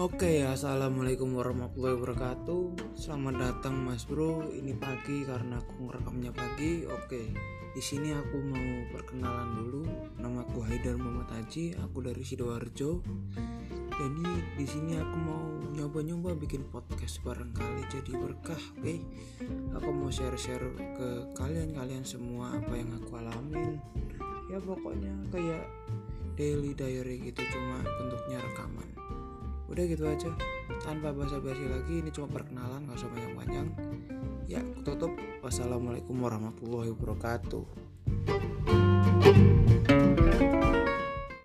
Oke, assalamualaikum warahmatullahi wabarakatuh. Selamat datang, Mas Bro. Ini pagi karena aku ngerekamnya pagi. Oke, di sini aku mau perkenalan dulu. Nama aku Haidar Muhammad Haji. Aku dari sidoarjo. Jadi di sini aku mau nyoba-nyoba bikin podcast barangkali jadi berkah. Oke, aku mau share-share ke kalian-kalian semua apa yang aku alamin. Ya pokoknya kayak daily diary gitu, cuma bentuknya rekaman udah gitu aja. Tanpa basa-basi lagi ini cuma perkenalan gak usah banyak-banyak. Ya aku tutup. Wassalamualaikum warahmatullahi wabarakatuh